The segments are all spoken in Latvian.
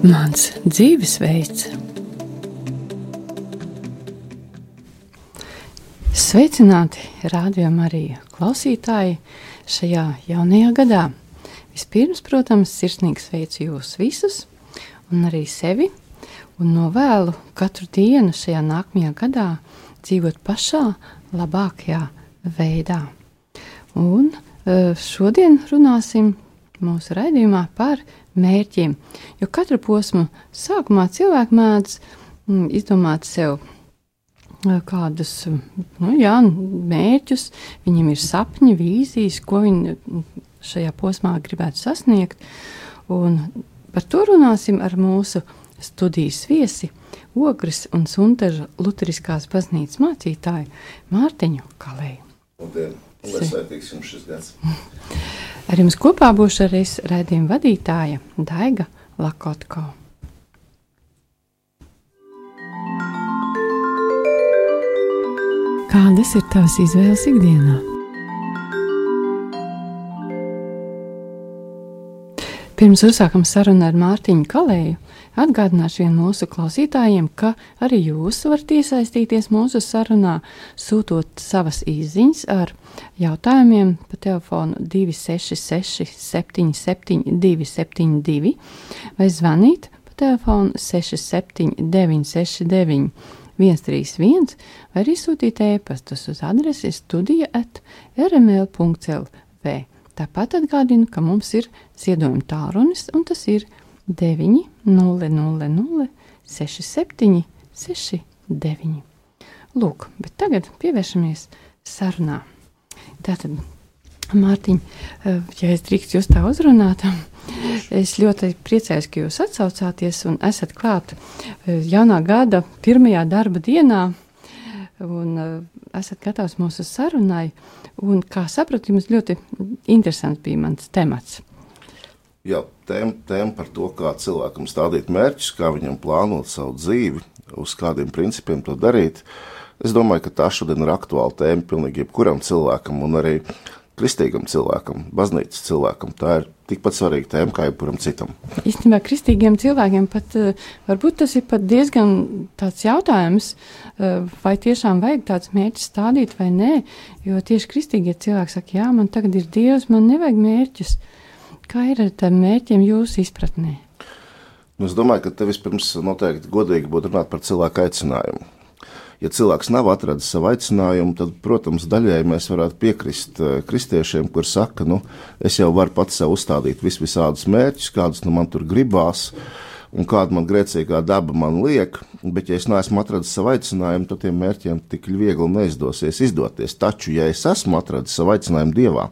Mans dzīvesveids. Sveicināti, rādījumā arī klausītāji šajā jaunajā gadā. Vispirms, protams, sirsnīgi sveicu jūs visus, un arī sevi, un novēlu katru dienu šajā nākamajā gadā dzīvot pašā labākajā veidā. Un e, šodien runāsim mūsu raidījumā par mērķiem, jo katra posma sākumā cilvēks mēdz mm, izdomāt sev e, kādus nu, jā, mērķus, viņam ir sapņi, vīzijas, ko viņi šajā posmā gribētu sasniegt. Un par to runāsim ar mūsu studijas viesi, Ogres un Sunteža Lutheriskās baznīcas mācītāju Mārtiņu Kalēju. Labdien! Lai svētīgs jums šis gads! Ar jums kopā būšu arī redzējuma vadītāja Daiga Lakotko. Kādas ir tavas izvēles ikdienā? Pirms uzsākam sarunu ar Mārtiņu Kalēju, atgādināšu vien mūsu klausītājiem, ka arī jūs varat iesaistīties mūsu sarunā, sūtot savas izziņas ar jautājumiem pa telefonu 266 77 272 vai zvanīt pa telefonu 679 69 131 vai arī sūtīt ēpastus uz adresi studija at rml.lv. Tāpat atgādinu, ka mums ir ziedojuma tālrunis, un tas ir 900 67 69. Lūk, bet tagad pievēršamies sarunā. Tātad, Mārtiņ, eh, ja es drīkstu jūs tā uzrunāt, es ļoti priecājos, ka jūs atsaucāties un esat klāt eh, jaunā gada pirmajā darba dienā un uh, esat gatavs mūsu sarunai. Un, kā sapratu, jums ļoti interesants bija mans temats. Jā, tēma, tēma par to, kā cilvēkam stādīt mērķus, kā viņam plānot savu dzīvi, uz kādiem principiem to darīt. Es domāju, ka tā šodien ir aktuāla tēma pilnīgi jebkuram cilvēkam, un arī kristīgam cilvēkam, baznīcas cilvēkam. Tā ir tikpat svarīga tēma kā jebkuram citam. Īstenībā kristīgiem cilvēkiem pat eh, varbūt tas ir pat diezgan tāds jautājums, eh, vai tiešām vajag tāds mērķis stādīt vai nē, jo tieši kristīgie cilvēki saka, jā, man tagad ir Dievs, man nevajag mērķus. Kā ir ar tiem mērķiem jūsu izpratnē? Nu, es domāju, ka te vispirms noteikti godīgi būtu runāt par cilvēku aicinājumu ja cilvēks nav atradzis savu aicinājumu, tad, protams, daļai mēs varētu piekrist eh, kristiešiem, kur saka, nu, es jau varu pats sev uzstādīt vis visādus mērķus, kādus nu man tur gribās. Un kāda man grēcīgā daba man liek, bet, ja es neesmu atradzis savu aicinājumu, tad tiem mērķiem tik viegli neizdosies izdoties. Taču, ja es esmu atradzis savu aicinājumu Dievā,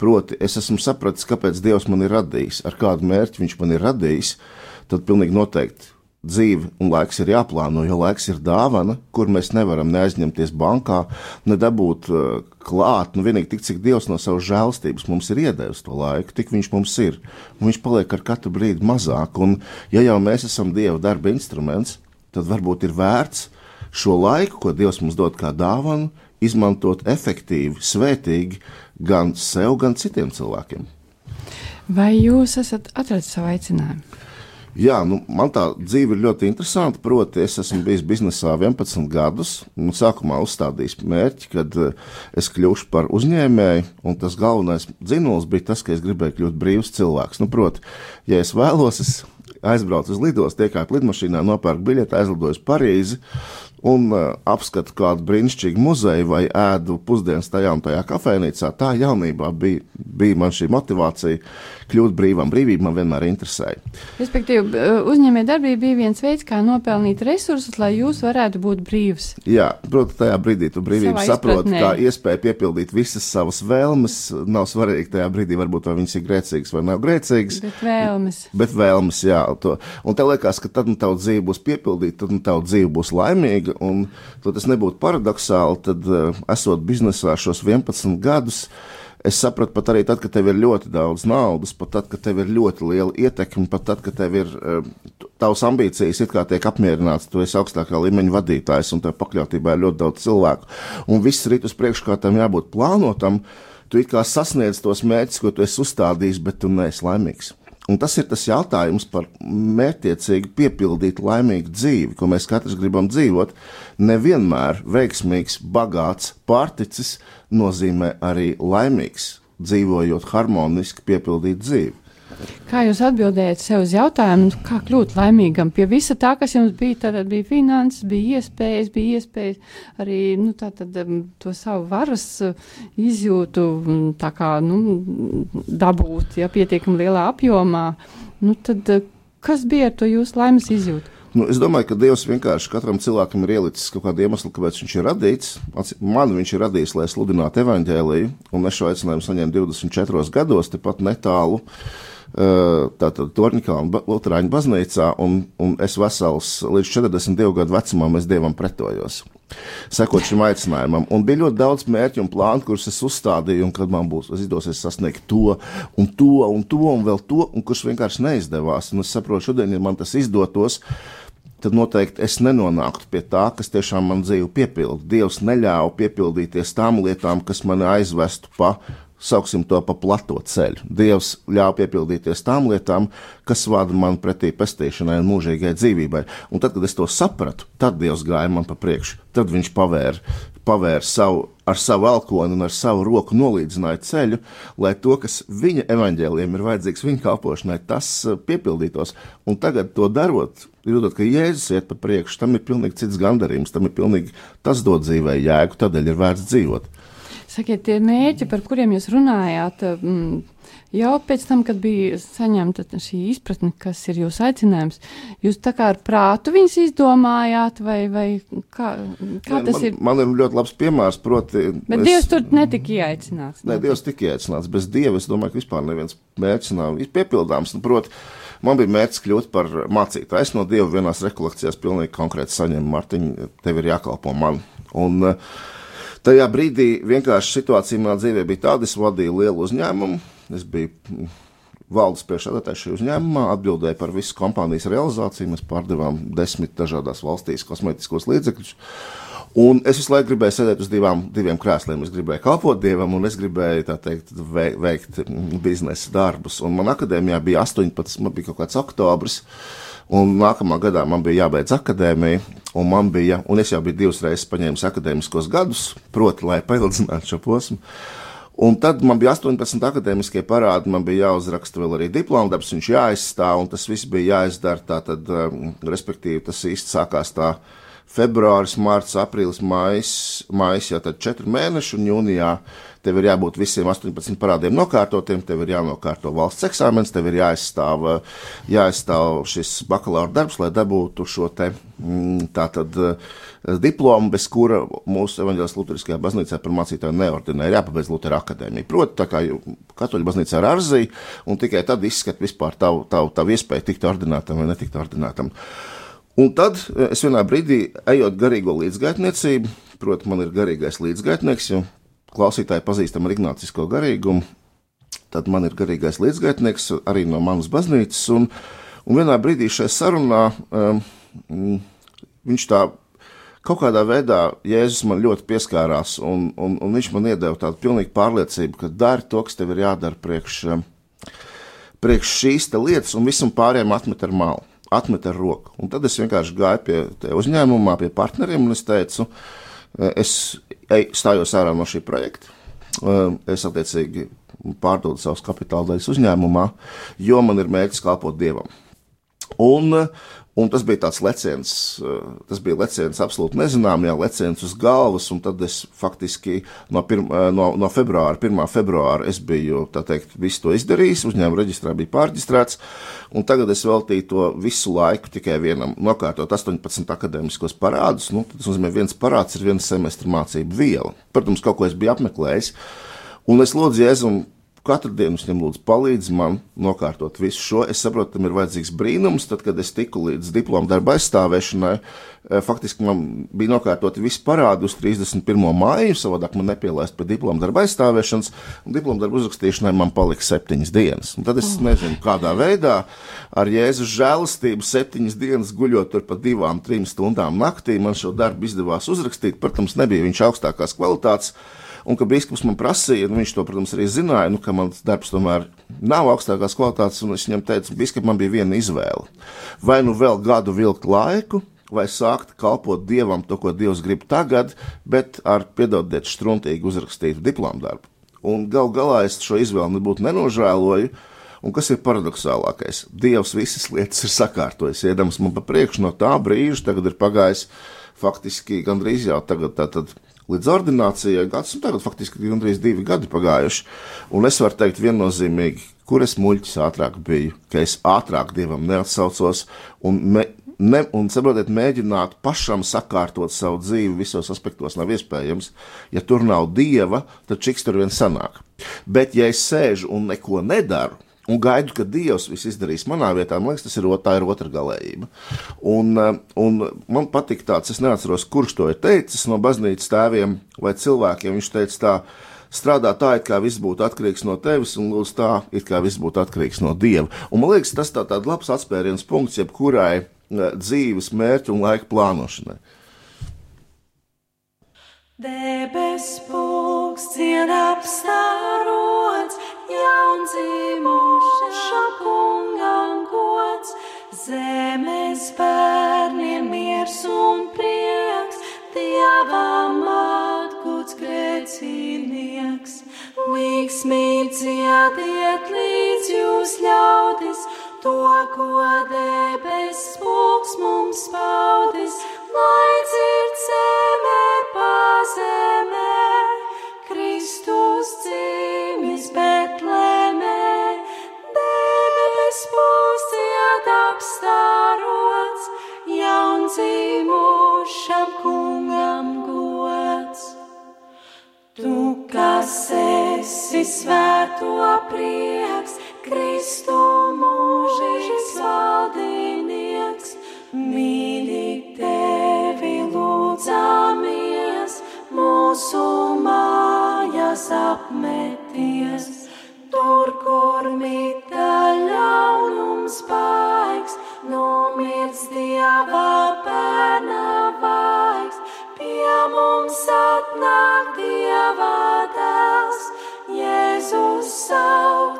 proti, es esmu sapratis, kāpēc Dievs man ir radījis, ar kādu mērķi Viņš man ir radījis, tad pilnīgi noteikti dzīve un laiks ir jāplāno, jo laiks ir dāvana, kur mēs nevaram neaizņemties bankā, nedabūt uh, klāt. Nu, vienīgi tik, cik Dievs no savas žēlstības mums ir iedevis to laiku, tik viņš mums ir. Un viņš paliek ar katru brīdi mazāk. Un, ja jau mēs esam Dieva darba instruments, tad varbūt ir vērts šo laiku, ko Dievs mums dod kā dāvanu, izmantot efektīvi, svētīgi gan sev, gan citiem cilvēkiem. Vai jūs esat atradis savu aicinājumu? Jā, nu, man tā dzīve ir ļoti interesanta. Proti, es esmu bijis biznesā 11 gadus. Nu, sākumā uzstādījis mērķi, kad uh, es kļūšu par uzņēmēju, un tas galvenais dzinējums bija tas, ka es gribēju kļūt brīvs cilvēks. Nu, proti, ja es vēlos, es aizbraucu uz lidostu, iekāpu lidmašīnā, nopērku biļeti, aizlidoju uz Parīzi un uh, apskatu kādu brīnišķīgu muzeju vai ēdu pusdienas tajā un tajā kafejnīcā. Tā jaunībā bija, bija man šī motivācija kļūt brīvam. Brīvība man vienmēr interesēja. Respektīvi, uzņēmē darbība bija viens veids, kā nopelnīt resursus, lai jūs varētu būt brīvs. Jā, protams, tajā brīdī tu brīvību saproti, kā iespēja piepildīt visas savas vēlmes. Nav svarīgi tajā brīdī, varbūt vai viņas ir grēcīgas vai nav grēcīgas. Bet vēlmes. Bet vēlmes, jā. To. Un tev liekas, ka tad nu, tava dzīve būs piepildīta, tad nu, tava dzīve būs laimīga. Un, tad tas nebūtu paradoxāli, tad esot biznesā šos 11 gadus. Es sapratu, pat arī tad, kad tev ir ļoti daudz naudas, pat tad, kad tev ir ļoti liela ietekme, pat tad, kad tev ir tavs ambīcijas, it kā tiek apmierināts, tu esi augstākā līmeņa vadītājs un tev pakļautībā ir ļoti daudz cilvēku. Un viss rīt uz priekšu, kā tam jābūt plānotam, tu it kā sasniedz tos mērķus, ko tu esi uzstādījis, bet tu neesi laimīgs. Un tas ir tas jautājums par mērķiecīgi piepildītu laimīgu dzīvi, ko mēs katrs gribam dzīvot. Nevienmēr veiksmīgs, bagāts, pārticis nozīmē arī laimīgs, dzīvojot harmoniski, piepildītu dzīvi. Kā jūs atbildējat sev uz jautājumu, nu, kā kļūt laimīgam? Pie visa tā, kas jums bija, tad bija finanses, bija iespējas, bija iespējas arī nu, tā, tad, um, to savu varas uh, izjūtu tā kā, nu, dabūt, ja pietiekami lielā apjomā. Nu, tad, uh, kas bija ar to jūsu laimes izjūtu? Nu, es domāju, ka Dievs vienkārši katram cilvēkam ir ielicis kaut kādu iemeslu, kāpēc viņš ir radīts. Man viņš ir radījis, lai sludinātu evaņģēlīju, un es šo aicinājumu saņēmu 24 gados, tepat netālu. Uh, tātad Torņikā un Lutāņu baznīcā, un, un es vesels līdz 42 gadu vecumam es Dievam pretojos. Sekot šim aicinājumam, un bija ļoti daudz mērķu un plānu, kurus es uzstādīju, un kad man būs izdosies sasniegt to, un to, un to, un vēl to, un kurš vienkārši neizdevās. Un es saprotu, šodien, ja man tas izdotos, tad noteikti es nenonāktu pie tā, kas tiešām man dzīvi piepilda. Dievs neļāva piepildīties tām lietām, kas mani aizvestu pa sauksim to pa plato ceļu. Dievs ļauj piepildīties tām lietām, kas vada man pretī pestīšanai un mūžīgai dzīvībai. Un tad, kad es to sapratu, tad Dievs gāja man pa priekšu. Tad viņš pavēra, pavēra savu, ar savu elkonu un ar savu roku nolīdzināja ceļu, lai to, kas viņa evaņģēliem ir vajadzīgs viņa kalpošanai, tas uh, piepildītos. Un tagad to darot, jūtot, ka Jēzus iet pa priekšu, tam ir pilnīgi cits gandarījums, tam ir pilnīgi tas dod dzīvē jēgu, tādēļ ir vērts dzīvot. Sakiet, tie mērķi, par kuriem jūs runājāt, mm, jau pēc tam, kad bija saņemta šī izpratne, kas ir jūsu aicinājums, jūs tā kā ar prātu viņus izdomājāt, vai, vai kā, kā tas man, ir? Man ir ļoti labs piemērs, proti. Bet es, Dievs tur netika ieaicināts. Nē, Dievs tika ieaicināts. Bez Dieva es domāju, ka vispār neviens mērķis nav piepildāms. Nu, proti, man bija mērķis kļūt par mācītāju. Es no Dieva vienās rekolekcijās pilnīgi konkrēti saņēmu, Mārtiņ, tev ir jākalpo man. Un, uh, Tajā brīdī vienkārši situācija manā dzīvē bija tāda, es vadīju lielu uzņēmumu, es biju mm, valdes priekšsēdētājs šajā uzņēmumā, atbildēju par visu kompānijas realizāciju. Mēs pārdevām desmit dažādās valstīs kosmētiskos līdzekļus. Un es visu laiku gribēju sēdēt uz divām, diviem krēsliem. Es gribēju kalpot dievam, un es gribēju teikt, veikt biznesa darbus. Un man akadēmijā bija 18, man bija kaut kāds oktobris. Un nākamā gadā man bija jābeidz akadēmija, un man bija, un es jau biju divas reizes paņēmis akadēmiskos gadus, proti, lai paildzinātu šo posmu. Un tad man bija 18 akadēmiskie parādi, man bija jāuzraksta vēl arī diplomdarbs, viņš jāizstāv, un tas viss bija jāizdara. Tātad, um, respektīvi, tas īsti sākās tā februāris, mārts, aprīlis, mājas, mājas jau tad četri mēneši, un jūnijā tev ir jābūt visiem 18 parādiem nokārtotiem, tev ir jānokārto valsts eksāmens, tev ir jāizstāv, jāizstāv šis bakalaura darbs, lai dabūtu šo te mm, tātad diplomu, bez kura mūsu evaņģēlas Lutheriskajā baznīcā par mācītāju neordinē, ir jāpabeidz Lutera akadēmija. Proti, tā kā katoļu baznīcā ir arzī, un tikai tad izskat vispār tavu, tavu, tavu iespēju tikt ordinātam vai netikt ordinātam. Un tad es vienā brīdī, ejot garīgo līdzgaitniecību, proti, man ir garīgais līdzgaitnieks, jo klausītāji pazīstam ar ignācisko garīgumu, tad man ir garīgais līdzgaitnieks arī no manas baznīcas. Un, un vienā brīdī šajā sarunā um, viņš tā kaut kādā veidā Jēzus man ļoti pieskārās, un, un, un viņš man iedeva tādu pilnīgu pārliecību, ka dari to, kas tev ir jādara priekš, um, priekš šīs lietas, un visam pārējiem atmet ar malu, atmet ar roku. Un tad es vienkārši gāju pie uzņēmumā, pie partneriem, un es teicu, es stājos ārā no šī projekta. Es attiecīgi pārdodu savus kapitāla daļas uzņēmumā, jo man ir mērķis kalpot dievam. Un, un tas bija tāds leciens, tas bija leciens absolūti nezināmajā, leciens uz galvas, un tad es faktiski no, pirma, no, no februāra, 1. februāra, es biju, tā teikt, visu to izdarījis, uzņēmuma reģistrā bija pārģistrēts, un tagad es veltīju to visu laiku tikai vienam, nokārtot 18 akadēmiskos parādus, nu, tas nozīmē, viens parāds ir viens semestra mācību viela. Protams, kaut ko es biju apmeklējis, un es lūdzu Jēzumu Katru dienu viņam lūdzu palīdz man nokārtot visu šo. Es saprotu, tam ir vajadzīgs brīnums. Tad, kad es tiku līdz diplomu darba aizstāvēšanai, eh, faktiski man bija nokārtoti visi parādi uz 31. māju. Savādāk man nepielaist pie diplomu darba aizstāvēšanas, un diplomu darbu uzrakstīšanai man palika septiņas dienas. Un tad es oh. nezinu, kādā veidā ar Jēzus žēlastību septiņas dienas guļot tur pa divām, trim stundām naktī man šo darbu izdevās uzrakstīt. Protams, nebija viņš augstākās kvalitātes. Un ka biskups man prasīja, nu, viņš to, protams, arī zināja, nu, ka mans darbs tomēr nav augstākās kvalitātes, un es viņam teicu, biskup, man bija viena izvēle. Vai nu vēl gadu vilkt laiku, vai sākt kalpot dievam to, ko dievs grib tagad, bet ar piedodiet struntīgi uzrakstītu diplomu darbu. Un gal galā es šo izvēli nebūtu nenožēloju. Un kas ir paradoxālākais? Dievs visas lietas ir sakārtojis, iedams man pa priekšu no tā brīža, tagad ir pagājis faktiski gandrīz jau tagad, tātad līdz ordinācijai gads, un tagad faktiski gandrīz divi gadi pagājuši. Un es varu teikt viennozīmīgi, kur es muļķis ātrāk biju, ka es ātrāk dievam neatsaucos un me, ne, un saprotiet, mēģināt pašam sakārtot savu dzīvi visos aspektos nav iespējams. Ja tur nav dieva, tad čiks tur vien sanāk. Bet, ja es sēžu un neko nedaru, un gaidu, ka Dievs viss izdarīs manā vietā. Man liekas, tas ir, tā ir otra galējība. Un, un man patīk tāds, es neatceros, kurš to ir teicis no baznīcas tēviem vai cilvēkiem. Viņš teica tā, strādā tā, it kā viss būtu atkarīgs no tevis, un lūdzu tā, it kā viss būtu atkarīgs no Dieva. Un man liekas, tas tā, tāds labs atspēriens punkts jebkurai dzīves mērķu un laika plānošanai. Debes pūks ciena apstārots, jaundzimuša kungam gods, zemes bērniem miers un prieks, dievam atgūts grēcinieks. Līksmī dziediet līdz jūs ļaudis, to, ko debesis pūks mums paudis, lai dzird zemē pazemē, jaundzīmušam kungam gods. Tu, kas esi svēto prieks, Kristu mūžīgs valdinieks, mīļi tevi lūdzamies, mūsu mājas apmeties. Tur, kur mīta ļaunums baigs, nomirts dieva bērna vaigs, pie mums atnāk dieva dēls. Jēzus sauc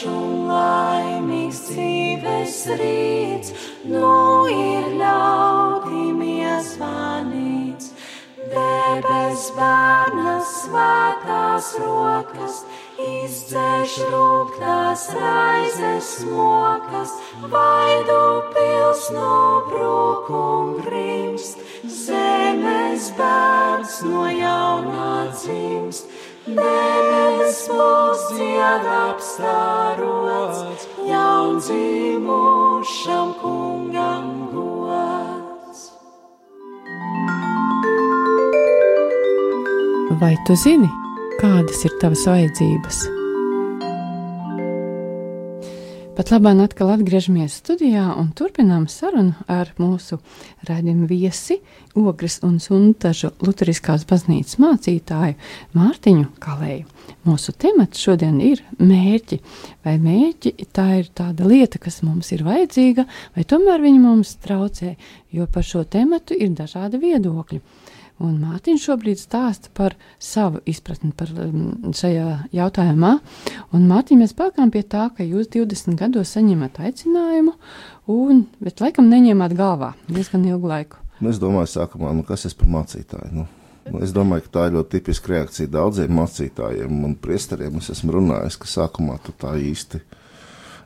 gaišu un laimīgs dzīves rīts, nu ir ļaudīm iezvanīts. Debes bērnas svētās rokas, izdzēš rūktās raizes smokas, vaidu pils no brūkum grimst, zemes bērns no jaunā dzimst. Debes mūs dzied apstārots, jaundzīmušam kungam gods. Vai tu zini, kādas ir tavas vajadzības? Pat labāk atkal atgriežamies studijā un turpinām sarunu ar mūsu raidījumu viesi, Ogres un Suntažu Lutheriskās baznīcas mācītāju Mārtiņu Kalēju. Mūsu temats šodien ir mērķi. Vai mērķi tā ir tāda lieta, kas mums ir vajadzīga, vai tomēr viņi mums traucē, jo par šo tematu ir dažādi viedokļi. Un Mārtiņš šobrīd stāsta par savu izpratni par um, šajā jautājumā. Un Mārtiņ, mēs pārkām pie tā, ka jūs 20 gados saņemat aicinājumu, un, bet laikam neņēmāt galvā diezgan ilgu laiku. Nu, es domāju, sākumā, nu, kas es par mācītāju? Nu, nu, es domāju, ka tā ir ļoti tipiska reakcija daudziem mācītājiem un priesteriem. Es esmu runājis, ka sākumā tu tā īsti.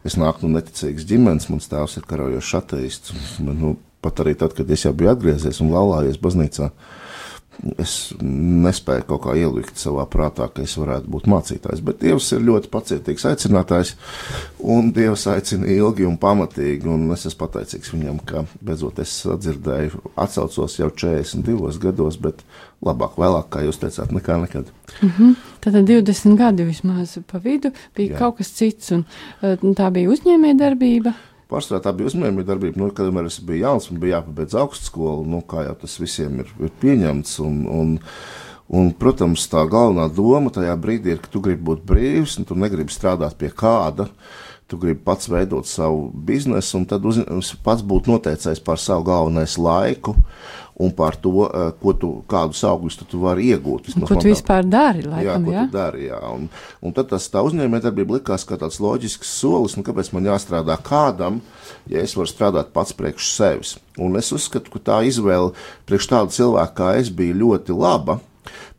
Es nāku no neticīgas ģimenes, mans tēvs ir karajošs ateists. Nu, pat arī tad, kad es jau biju atgriezies un laulājies baznīcā, uh, Es nespēju kaut kā ielikt savā prātā, ka es varētu būt mācītājs, bet Dievs ir ļoti pacietīgs aicinātājs, un Dievs aicina ilgi un pamatīgi, un es esmu pateicīgs viņam, ka beidzot es dzirdēju, atcaucos jau 42 gados, bet labāk vēlāk, kā jūs teicāt, nekā nekad. Mm -hmm. Tad 20 gadi vismaz pa vidu bija Jā. kaut kas cits, un tā bija uzņēmējdarbība. Pārsvarā tā bija uzņēmējdarbība. Nu, kad es biju jauns, man bija jāpabeidz augstskola, nu, kā jau tas visiem ir, ir pieņemts. Un, un, un, protams, tā galvenā doma tajā brīdī ir, ka tu gribi būt brīvs, un tu negribi strādāt pie kāda. Tu gribi pats veidot savu biznesu, un tad uzņēmums pats būt noteicējis par savu galvenais laiku un par to, uh, ko tu, kādus augļus tu, tu vari iegūt. Vismaz ko tu vispār dari? Laikam, jā, ko jā? tu dari. Jā. Un, un tad tas tā uzņēmējdarbība likās kā tāds loģisks solis, nu, kāpēc man jāstrādā kādam, ja es varu strādāt pats priekš sevis. Un es uzskatu, ka tā izvēle priekš tādu cilvēku kā es bija ļoti laba.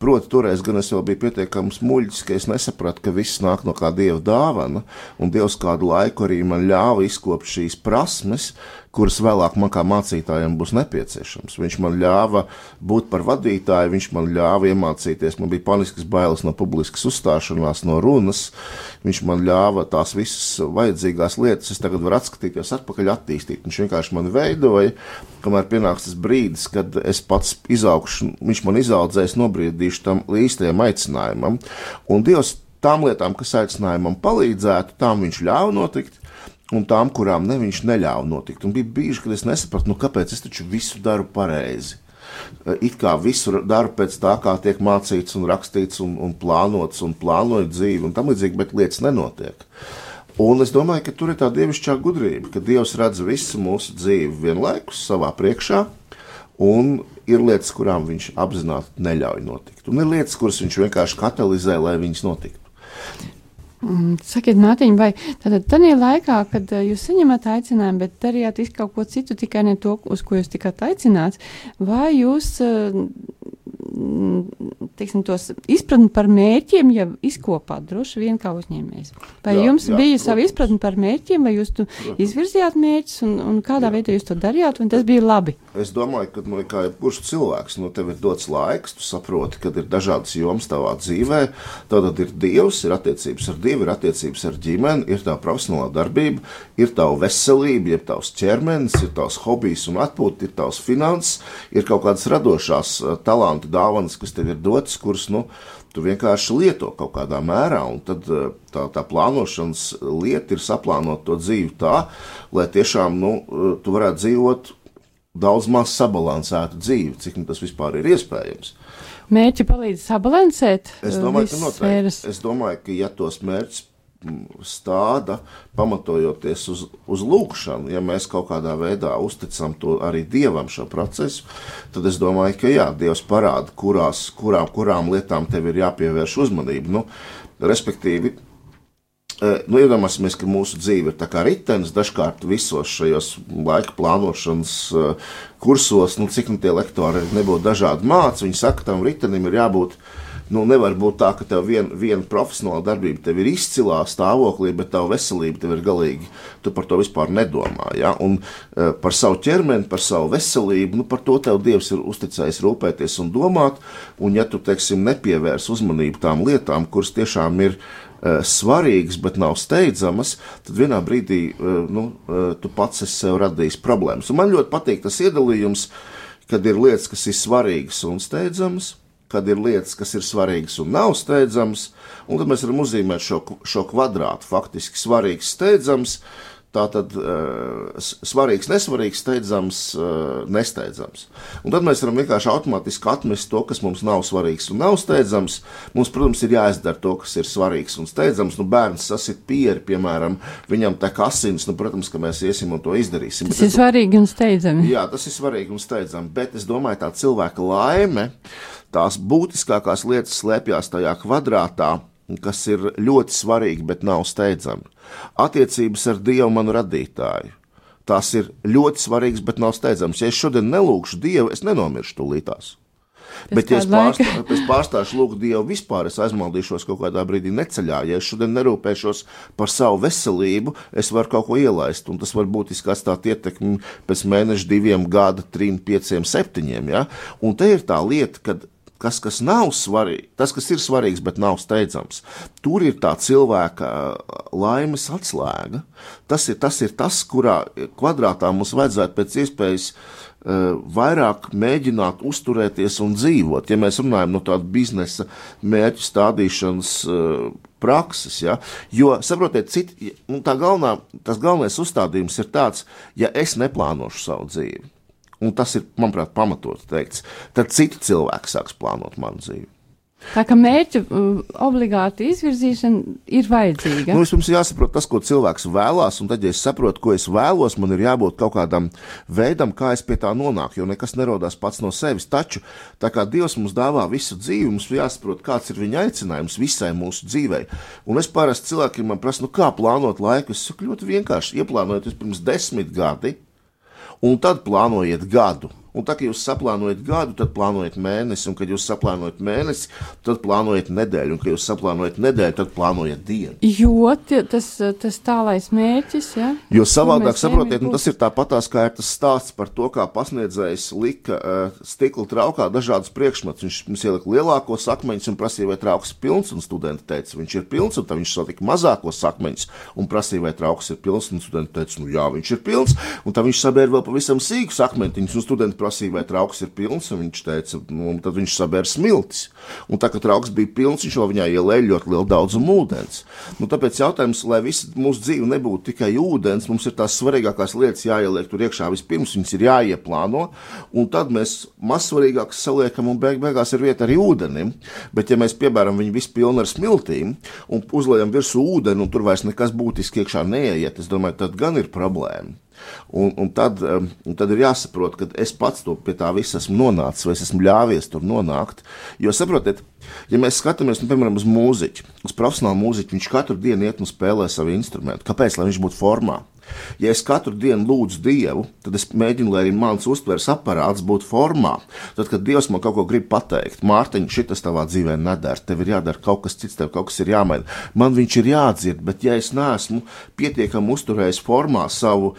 Proti, toreiz gan es vēl biju pietiekami muļķis, ka es nesapratu, ka viss nāk no kā dieva dāvana, un Dievs kādu laiku arī man ļāva izkopt šīs prasmes, kuras vēlāk man kā mācītājam būs nepieciešams. Viņš man ļāva būt par vadītāju, viņš man ļāva iemācīties. Man bija paniskas bailes no publiskas uzstāšanās, no runas. Viņš man ļāva tās visas vajadzīgās lietas, es tagad varu atskatīties atpakaļ, attīstīt. Viņš vienkārši man veidoja, kamēr pienāks tas brīdis, kad es pats izaugšu, viņš man izaudzēs, nobriedīšu tam īstajam aicinājumam. Un Dievs tām lietām, kas aicinājumam palīdzētu, tām viņš ļāva notikt un tām, kurām ne viņš neļāva notikt. Un bija brīži, kad es nesapratu, nu, kāpēc es taču visu daru pareizi. It kā visu daru pēc tā, kā tiek mācīts, un rakstīts, un, un plānots, un plānoju dzīvi, un tam līdzīgi, bet lietas nenotiek. Un es domāju, ka tur ir tā dievišķā gudrība, ka Dievs redz visu mūsu dzīvi vienlaikus savā priekšā, un ir lietas, kurām viņš apzināti neļauj notikt. Un ir lietas, kuras viņš vienkārši katalizē, lai viņas notiktu. Mm, Sakiet, Mārtiņ, vai tātad tādā laikā, kad uh, jūs saņemat aicinājumu, bet darījāt visu kaut ko citu, tikai ne to, uz ko jūs tikāt aicināts, vai jūs uh, teiksim, tos izpratni par mērķiem jau izkopāt droši vien kā uzņēmējs. Vai jā, jums jā, bija sava izpratne par mērķiem, vai jūs izvirzījāt mērķus un, un kādā jā. veidā jūs to darījāt, un tas bija labi? Es domāju, ka nu, kā jebkurš cilvēks, nu, tev ir dots laiks, tu saproti, ka ir dažādas jomas tavā dzīvē. Tad ir Dievs, ir attiecības ar Dievu, ir attiecības ar ģimeni, ir tā profesionālā darbība, ir tava veselība, ir tavs ķermenis, ir tavs hobijs un atpūta, ir tavs finanses, ir kaut kādas radošās talantu dāvanas, kas tev ir dotas, kuras nu, tu vienkārši lieto kaut kādā mērā. Tad eh, tā, tā plānošanas lieta ir saplānot to dzīvi tā, lai tiešām nu, eh, tu varētu dzīvot daudz maz sabalansētu dzīvi, cik nu tas vispār ir iespējams. Mērķi palīdz sabalansēt. Es domāju, ka noteikti. Es domāju, ka ja tos mērķus stāda, pamatojoties uz, uz lūkšanu, ja mēs kaut kādā veidā uzticam to arī Dievam šo procesu, tad es domāju, ka jā, Dievs parāda, kurās, kurām, kurām lietām tev ir jāpievērš uzmanība. Nu, respektīvi, e, Nu, iedomāsimies, ka mūsu dzīve ir kā ritenis. Dažkārt visos šajos laika plānošanas e, kursos, nu, cik nu tie lektori nebūtu dažādi mācīti, viņi saka, tam ritenim ir jābūt Nu, nevar būt tā, ka tev viena vien profesionāla darbība tev ir izcilā stāvoklī, bet tava veselība tev ir galīgi. Tu par to vispār nedomā. Ja? Un uh, par savu ķermeni, par savu veselību, nu, par to tev Dievs ir uzticējis rūpēties un domāt. Un, ja tu, teiksim, nepievērs uzmanību tām lietām, kuras tiešām ir uh, svarīgas, bet nav steidzamas, tad vienā brīdī uh, nu, uh, tu pats esi sev radījis problēmas. Un man ļoti patīk tas iedalījums, kad ir lietas, kas ir svarīgas un steidzamas kad ir lietas, kas ir svarīgas un nav steidzamas, un tad mēs varam uzzīmēt šo, šo kvadrātu. Faktiski svarīgs, steidzams, tātad uh, svarīgs, nesvarīgs, steidzams, uh, nesteidzams. Un tad mēs varam vienkārši automātiski atmest to, kas mums nav svarīgs un nav steidzams. Mums, protams, ir jāizdara to, kas ir svarīgs un steidzams. Nu, bērns sasit pieri, piemēram, viņam tek asins, nu, protams, ka mēs iesim un to izdarīsim. Tas bet ir es, svarīgi un steidzami. Jā, tas ir svarīgi un steidzami, bet es domāju, tā cilvēka laime tās būtiskākās lietas slēpjas tajā kvadrātā, kas ir ļoti svarīgi, bet nav steidzami. Attiecības ar Dievu, manu radītāju. Tas ir ļoti svarīgs, bet nav steidzams. Ja es šodien nelūgšu Dievu, es nenomiršu tūlītās. Pēc Bet, ja es, pārstā, es pārstāšu lūgt Dievu vispār, es aizmaldīšos kaut kādā brīdī neceļā. Ja es šodien nerūpēšos par savu veselību, es varu kaut ko ielaist, un tas var būtiski atstāt ietekmi pēc mēneša, diviem, gada, trim, pieciem, septiņiem. Ja? Un te ir tā lieta, ka kas, kas nav svarīgs, tas, kas ir svarīgs, bet nav steidzams. Tur ir tā cilvēka laimes atslēga. Tas ir tas, ir tas kurā kvadrātā mums vajadzētu pēc iespējas vairāk mēģināt uzturēties un dzīvot. Ja mēs runājam no tāda biznesa mērķu stādīšanas prakses, ja? jo, saprotiet, citi, nu, galvenā, tas galvenais uzstādījums ir tāds, ja es neplānošu savu dzīvi, un tas ir, manuprāt, pamatot teikts, tad citi cilvēki sāks plānot manu dzīvi. Tā kā mērķa uh, obligāti izvirzīšana ir vajadzīga. Nu, Vispirms jāsaprot tas, ko cilvēks vēlās, un tad, ja es saprotu, ko es vēlos, man ir jābūt kaut kādam veidam, kā es pie tā nonāku, jo nekas nerodās pats no sevis. Taču, tā kā Dievs mums dāvā visu dzīvi, mums ir jāsaprot, kāds ir viņa aicinājums visai mūsu dzīvei. Un es parasti cilvēkiem man prasu, nu kā plānot laiku. Es saku ļoti vienkārši, ieplānojiet pirms desmit gadi, un tad plānojiet gadu. Un tā, kad jūs saplānojat gadu, tad plānojat mēnesi, un kad jūs saplānojat mēnesi, tad plānojat nedēļu, un kad jūs saplānojat nedēļu, tad plānojat dienu. Jo tas, tas tālais mērķis, ja? Jo savādāk, saprotiet, nu, tas ir tāpatās, kā ir tas stāsts par to, kā pasniedzējs lika uh, stikla traukā dažādas priekšmetus. Viņš mums ielika lielākos akmeņus un prasīja, vai trauks ir pilns, un studenti teica, viņš ir pilns, un tad viņš satika mazākos akmeņus un prasīja, vai trauks ir pilns, un studenti teica, nu jā, viņš ir pilns, un tad viņš sabēra vēl pavisam sīkus akmentiņus, un studenti prasīja, vai trauks ir pilns, un viņš teica, nu, tad viņš sabēra smiltis. Un tā kā trauks bija pilns, viņš jau viņā ielēja ļoti lielu daudzumu ūdens. Nu, tāpēc jautājums, lai visa mūsu dzīve nebūtu tikai ūdens, mums ir tās svarīgākās lietas jāieliek tur iekšā vispirms, viņas ir jāieplāno, un tad mēs mazsvarīgākas saliekam, un beig beigās ir vieta arī ūdenim. Bet, ja mēs piebēram viņu visu pilnu ar smiltīm un uzliekam virsū ūdeni, un tur vairs nekas būtiski iekšā neiet, es domāju, tad gan ir problēma. Un, un, tad, un tad ir jāsaprot, ka es pats to pie tā visa esmu nonācis, vai es esmu ļāvies tur nonākt. Jo, saprotiet, ja mēs skatāmies, nu, piemēram, uz mūziķu, uz profesionālu mūziķu, viņš katru dienu iet un spēlē savu instrumentu. Kāpēc? Lai viņš būtu formā. Ja es katru dienu lūdzu Dievu, tad es mēģinu, lai arī mans uztveres aparāts būtu formā. Tad, kad Dievs man kaut ko grib pateikt, Mārtiņ, šis tavā dzīvē nedara, tev ir jādara kaut kas cits, tev kaut kas ir jāmaina. Man viņš ir jādzird, bet ja es neesmu pietiekami uzturējis formā savu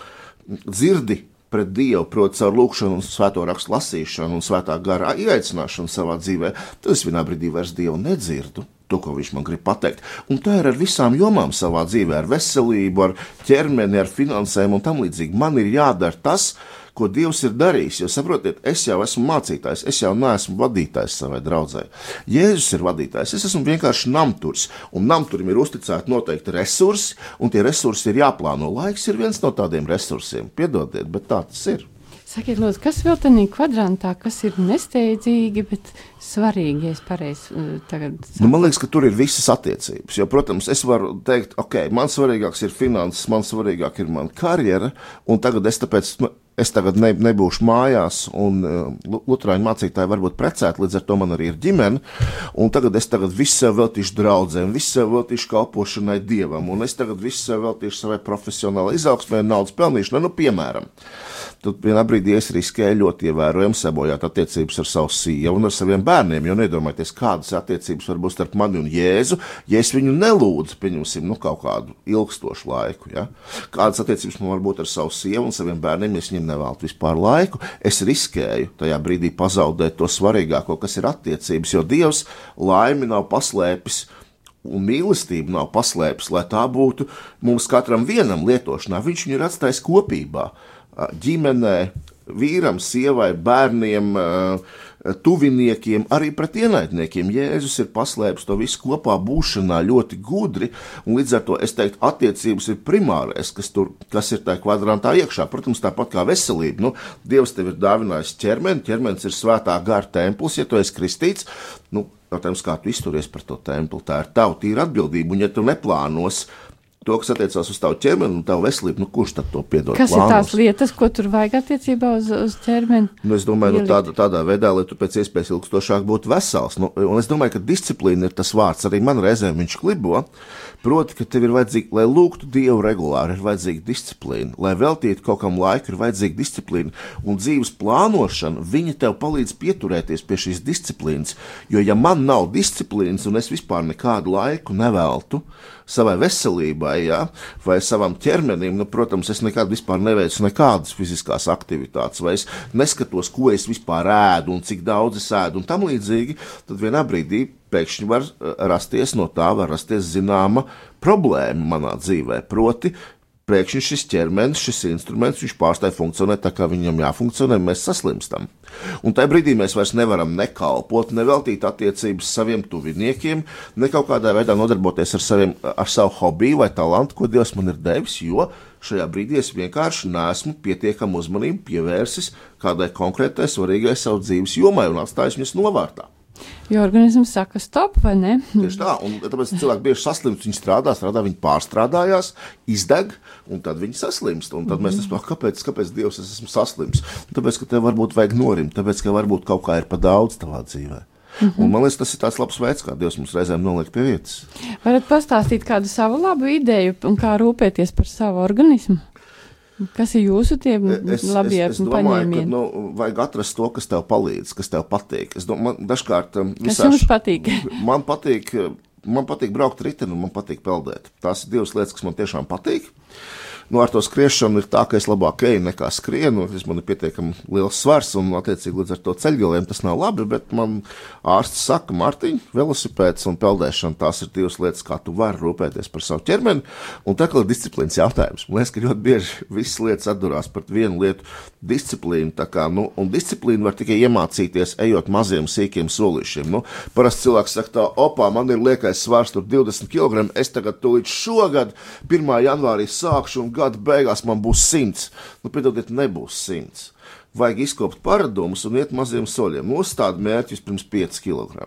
dzirdi pret Dievu, proti, caur lūkšanu, un svēto rakstu lasīšanu un svētā garā ieaicināšanu savā dzīvē, tad es vienā brīdī vairs Dievu nedzirdu. To, ko viņš man grib pateikt. Un tā ir ar visām jomām savā dzīvē, ar veselību, ar ķermeni, ar finansēm un tam līdzīgi. Man ir jādara tas, ko Dievs ir darījis. Jo saprotiet, es jau esmu mācītājs, es jau neesmu vadītājs savai draudzē. Jēzus ir vadītājs, es esmu vienkārši namturs, un namturim ir uzticēti noteikti resursi, un tie resursi ir jāplāno. Laiks ir viens no tādiem resursiem. Piedodiet, bet tā tas ir. Sakiet, lūdzu, kas vēl tādā kvadrantā, kas ir nesteidzīgi, bet svarīgi, ja es pareizi uh, tagad saprotu? Nu, man liekas, ka tur ir visas attiecības. Jo, protams, es varu teikt, ok, man svarīgāks ir finanses, man svarīgāk ir mana karjera, un tagad es tāpēc. Es tagad ne, nebūšu mājās, un uh, Lutāņu mācītāji varbūt precēti, līdz ar to man arī ir ģimene. Un tagad es tagad visu sev veltīšu draudzēm, visu sev veltīšu kalpošanai dievam, un es tagad visu sev veltīšu savai profesionālai izaugsmē, naudas pelnīšanai, nu, piemēram. Tad vienā brīdī es riskēju ļoti ievērojami sabojāt attiecības ar savu sievu un ar saviem bērniem, jo nedomājieties, kādas attiecības var būt starp mani un Jēzu, ja es viņu nelūdzu, pieņemsim, nu, kaut kādu ilgstošu laiku. Ja? Kādas attiecības man var būt ar savu sievu un saviem bērniem, ja es viņiem nevēltu vispār laiku, es riskēju tajā brīdī pazaudēt to svarīgāko, kas ir attiecības, jo Dievs laimi nav paslēpis un mīlestību nav paslēpis, lai tā būtu mums katram vienam lietošanā. Viņš viņu ir atstājis kopībā ģimenē, vīram, sievai, bērniem, tuviniekiem, arī pret ienaidniekiem. Jēzus ir paslēpis to visu kopā būšanā ļoti gudri, un līdz ar to es teiktu, attiecības ir primārais, kas, tur, kas ir tajā kvadrantā iekšā. Protams, tāpat kā veselība. Nu, Dievs tev ir dāvinājis ķermeni, ķermenis ir svētā gara templis, ja tu esi kristīts. Nu, Jautājums, kā tu izturies par to templi, tā ir tava tīra atbildība, un ja tu neplānos to, kas attiecās uz tavu ķermeni un tavu veselību, nu, kurš tad to piedod? Kas plānos? ir tās lietas, ko tur vajag attiecībā uz, uz ķermeni? Nu, es domāju, nu, tādā, tādā veidā, lai tu pēc iespējas ilgstošāk būtu vesels. Nu, un es domāju, ka disciplīna ir tas vārds, arī man reizēm viņš klibo. Proti, ka tev ir vajadzīga, lai lūgtu Dievu regulāri, ir vajadzīga disciplīna, lai veltītu kaut kam laiku, ir vajadzīga disciplīna. Un dzīves plānošana, viņa tev palīdz pieturēties pie šīs disciplīnas. Jo, ja man nav disciplīnas un es vispār nekādu laiku neveltu, savai veselībai, ja, vai savam ķermenim, nu, protams, es nekad neveicu nekādas fiziskās aktivitātes, vai es neskatos, ko es vispār ēdu un cik daudz es ēdu un tam līdzīgi, tad vienā brīdī pēkšņi var eh, rasties no tā, var rasties zināma problēma manā dzīvē. Proti, pēkšņi šis ķermenis, šis instruments, viņš pārstāja funkcionēt tā, kā viņam jāfunkcionē, mēs saslimstam. Un tajā brīdī mēs vairs nevaram nekalpot, neveltīt attiecības saviem tuviniekiem, ne kaut kādā veidā nodarboties ar, saviem, ar savu hobiju vai talantu, ko Dievs man ir devis, jo šajā brīdī es vienkārši neesmu pietiekami uzmanību pievērsis kādai konkrētai svarīgai savu dzīves jomai un atstājis viņas novārtā. Jo organisms saka, stop, vai ne? Tieši tā, un tāpēc cilvēki bieži saslimst. Viņi strādā, strādā, viņi pārstrādājās, izdeg, un tad viņi saslimst. Un tad mēs saprotam, kāpēc, kāpēc Dievs es esmu saslims. Tāpēc, ka tev varbūt vajag norimt, tāpēc, ka varbūt kaut kā ir pa daudz tavā dzīvē. Mm -hmm. Un man liekas, tas ir tāds labs veids, kā Dievs mums reizēm noliek pie vietas. Varat pastāstīt kādu savu labu ideju un kā rūpēties par savu organismu? Kas ir jūsu tie Es, labie es, es domāju, ka nu, vajag atrast to, kas tev palīdz, kas tev patīk. Es domāju, dažkārt um, Kas visā jums patīk? Man patīk, man patīk braukt riteni un man patīk peldēt. Tās ir divas lietas, kas man tiešām patīk. Nu, ar to skriešanu ir tā, ka es labāk eju nekā skrienu. Es man ir pietiekami liels svars un, attiecīgi, līdz ar to ceļgaliem tas nav labi. Bet man ārsts saka, Mārtiņ, velosipēds un peldēšana tās ir divas lietas, kā tu vari rūpēties par savu ķermeni. Un tā kā ir disciplīnas jautājums, man liekas, ka ļoti bieži visas lietas atdurās par vienu lietu - disciplīnu. Kā, nu, un disciplīnu var tikai iemācīties, ejot maziem, sīkiem solīšiem. Nu, parasti cilvēks saka, tā, opā, man ir liekais svars, tur 20 kg. Es tagad, tūlīt šogad, 1. janvārī sākšu, un gada beigās man būs 100. Nu, piedodiet, nebūs 100. Vajag izkopt paradumus un iet maziem soļiem. Uzstādi mērķus pirms 5 kg.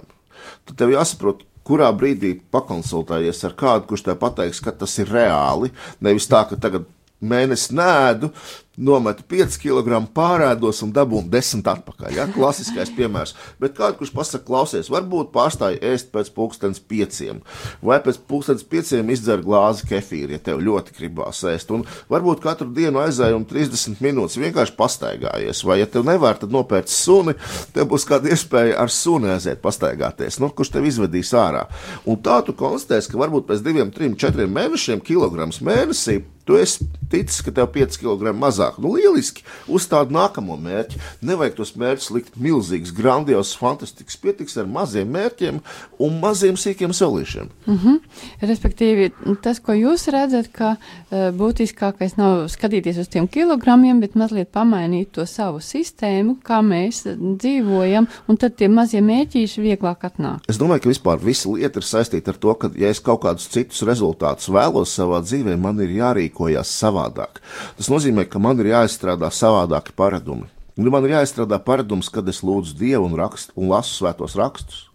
Tad tev jāsaprot, kurā brīdī pakonsultējies ar kādu, kurš tev pateiks, ka tas ir reāli. Nevis tā, ka tagad mēnesi nēdu, nometu 5 kg pārēdos un dabūnu 10 atpakaļ. Ja? Klasiskais piemērs. Bet kāds, kurš pasakā, klausies, varbūt pārstāj ēst pēc pusdienas pieciem, vai pēc pusdienas pieciem izdzer glāzi kefīra, ja tev ļoti gribās ēst. Un varbūt katru dienu aizēj un 30 minūtes vienkārši pastaigājies. Vai, ja tev nevar, tad nopērc suni, tev būs kāda iespēja ar suni aiziet pastaigāties, nu, kurš tev izvedīs ārā. Un tā tu konstatēsi, ka varbūt pēc diviem, trim, četriem mēnešiem, kilograms mēnesī, tu esi ticis, ka tev 5 kg mazāk. Nu, lieliski, uzstādi nākamo mērķi. Nevajag tos mērķus likt milzīgus, grandiozus, fantastiskus. Pietiks ar maziem mērķiem un maziem sīkiem solīšiem. Respektīvi, tas, ko jūs redzat, ka uh, būtiskākais nav skatīties uz tiem kilogramiem, bet mazliet pamainīt to savu sistēmu, kā mēs dzīvojam, un tad tie mazie mēķīši vieglāk atnāk. Es domāju, ka vispār visa lieta ir saistīta ar to, ka, ja es kaut kādus citus rezultātus vēlos savā dzīvē, man ir jārīkojas savādāk. Tas nozīmē, ka man ir jāizstrādā savādāki paradumi. Nu, man ir jāizstrādā paradums, kad es lūdzu Dievu un, rakstu, un lasu svētos rakstus.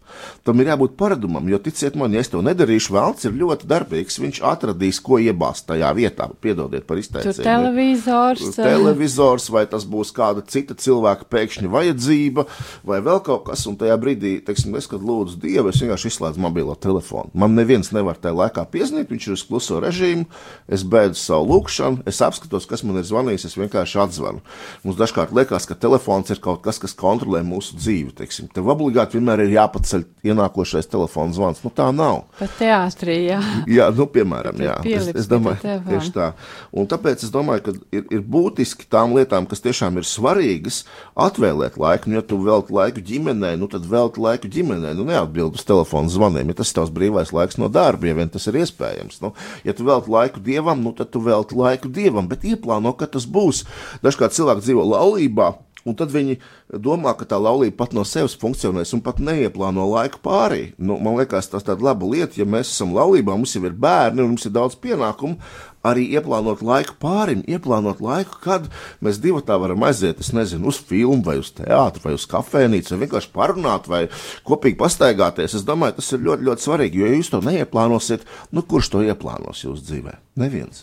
Tam ir jābūt paradumam, jo, ticiet man, ja es to nedarīšu, Velns ir ļoti darbīgs. Viņš atradīs, ko iebāzt tajā vietā. Piedodiet par Tur izteicienu. televizors. eh, televizors, vai tas būs kāda cita cilvēka pēkšņa vajadzība, vai vēl kaut kas. Un tajā brīdī, teiksim, es, kad lūdzu Dievu, es vienkārši izslēdzu mobilo telefonu. Man neviens nevar tajā laikā piezvanīt, viņš ir uz kluso režīmu, es beidzu savu lūgšanu, es apskatos, kas man ir zvanījis, es vienkārši atzvanu. Mums dažkārt liekas, ka telefons ir kaut kas, kas kontrolē mūsu dzīvi. Teiksim. Tev obligāti vienmēr ir jāpaceļ ienākošais telefona zvans. Nu, tā nav. Pat teātrī, jā. Jā, nu, piemēram, jā. Es, es domāju, tieši tā. Un tāpēc es domāju, ka ir, ir būtiski tām lietām, kas tiešām ir svarīgas, atvēlēt laiku. Nu, ja tu velti laiku ģimenei, nu, tad velti laiku ģimenei. Nu, neatbild uz telefona zvaniem, ja tas ir tavs brīvais laiks no darba, ja vien tas ir iespējams. Nu, ja tu velti laiku dievam, nu, tad tu velti laiku dievam, bet ieplāno, ka tas būs. Dažkārt cilvēki dzīvo laulībā. Un tad viņi domā, ka tā laulība pat no sevis funkcionēs un pat neieplāno laiku pārī. Nu, man liekas, tas ir laba lieta, ja mēs esam laulībā, mums jau ir bērni un mums ir daudz pienākumu. Arī ieplānot laiku pārim, ieplānot laiku, kad mēs divi tā varam aiziet, es nezinu, uz filmu, vai uz teātru, vai uz kafejnīcu, vai vienkārši parunāt, vai kopīgi pastaigāties. Es domāju, tas ir ļoti, ļoti svarīgi, jo, ja jūs to neieplānosiet, nu kurš to ieplānos jūsu dzīvē? Neviens.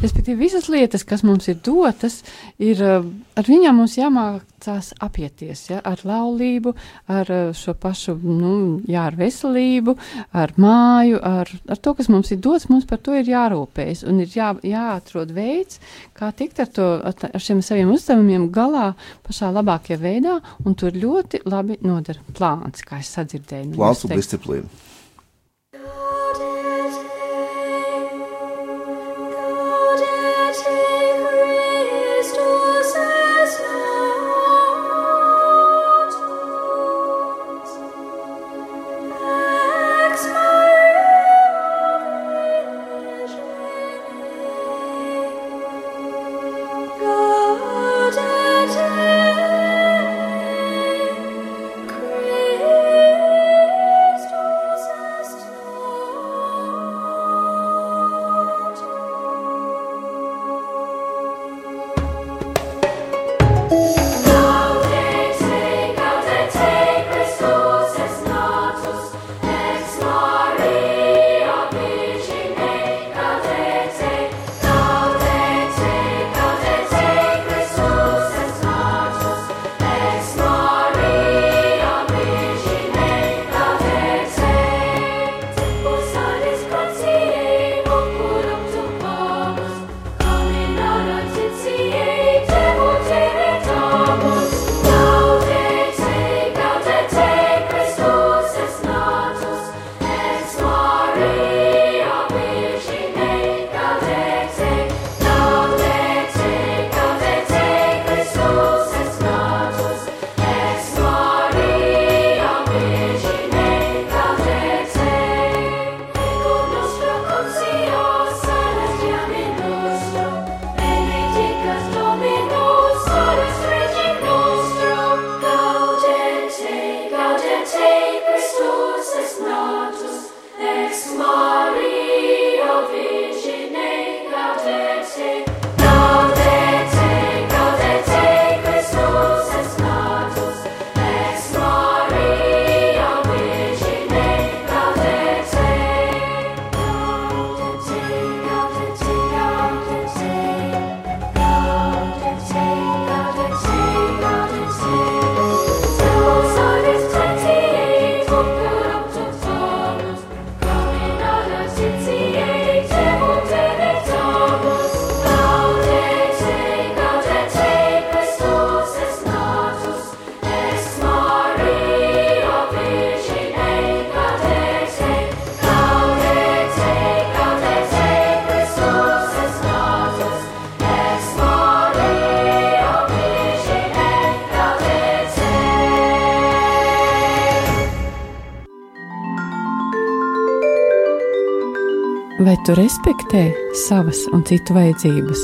Respektīvi, visas lietas, kas mums ir dotas, ir eh, ar viņām mums jāmācās apieties. Ja? Ar laulību, ar eh, šo pašu, nu, jā, ar veselību, ar māju, ar, ar to, kas mums ir dots, mums par to ir jārūpējas. Un ir jā, jāatrod veids, kā tikt ar, to, ar šiem saviem uzdevumiem galā pašā labākajā veidā. Un tur ļoti labi nodara plāns, kā es sadzirdēju. no Plāns un disciplīna. Vai tu respektē savas un citu vajadzības?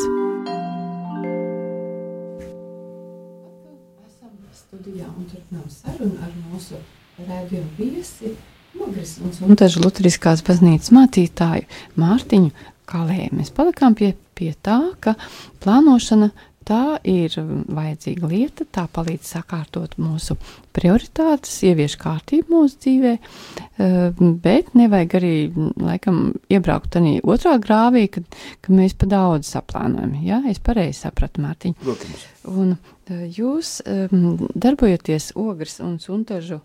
Un un Suntažu Lutriskās baznīcas mācītāju Mārtiņu Kalē. Mēs palikām pie, pie tā, ka plānošana Tā ir vajadzīga lieta, tā palīdz sakārtot mūsu prioritātes, ievieš kārtību mūsu dzīvē, eh, bet nevajag arī, laikam, iebraukt tādā otrā grāvī, kad, kad mēs pa daudz saplānojam. Jā, es pareizi sapratu, Mārtiņ. Protams. Un eh, jūs um, darbojaties Ogres un Suntažu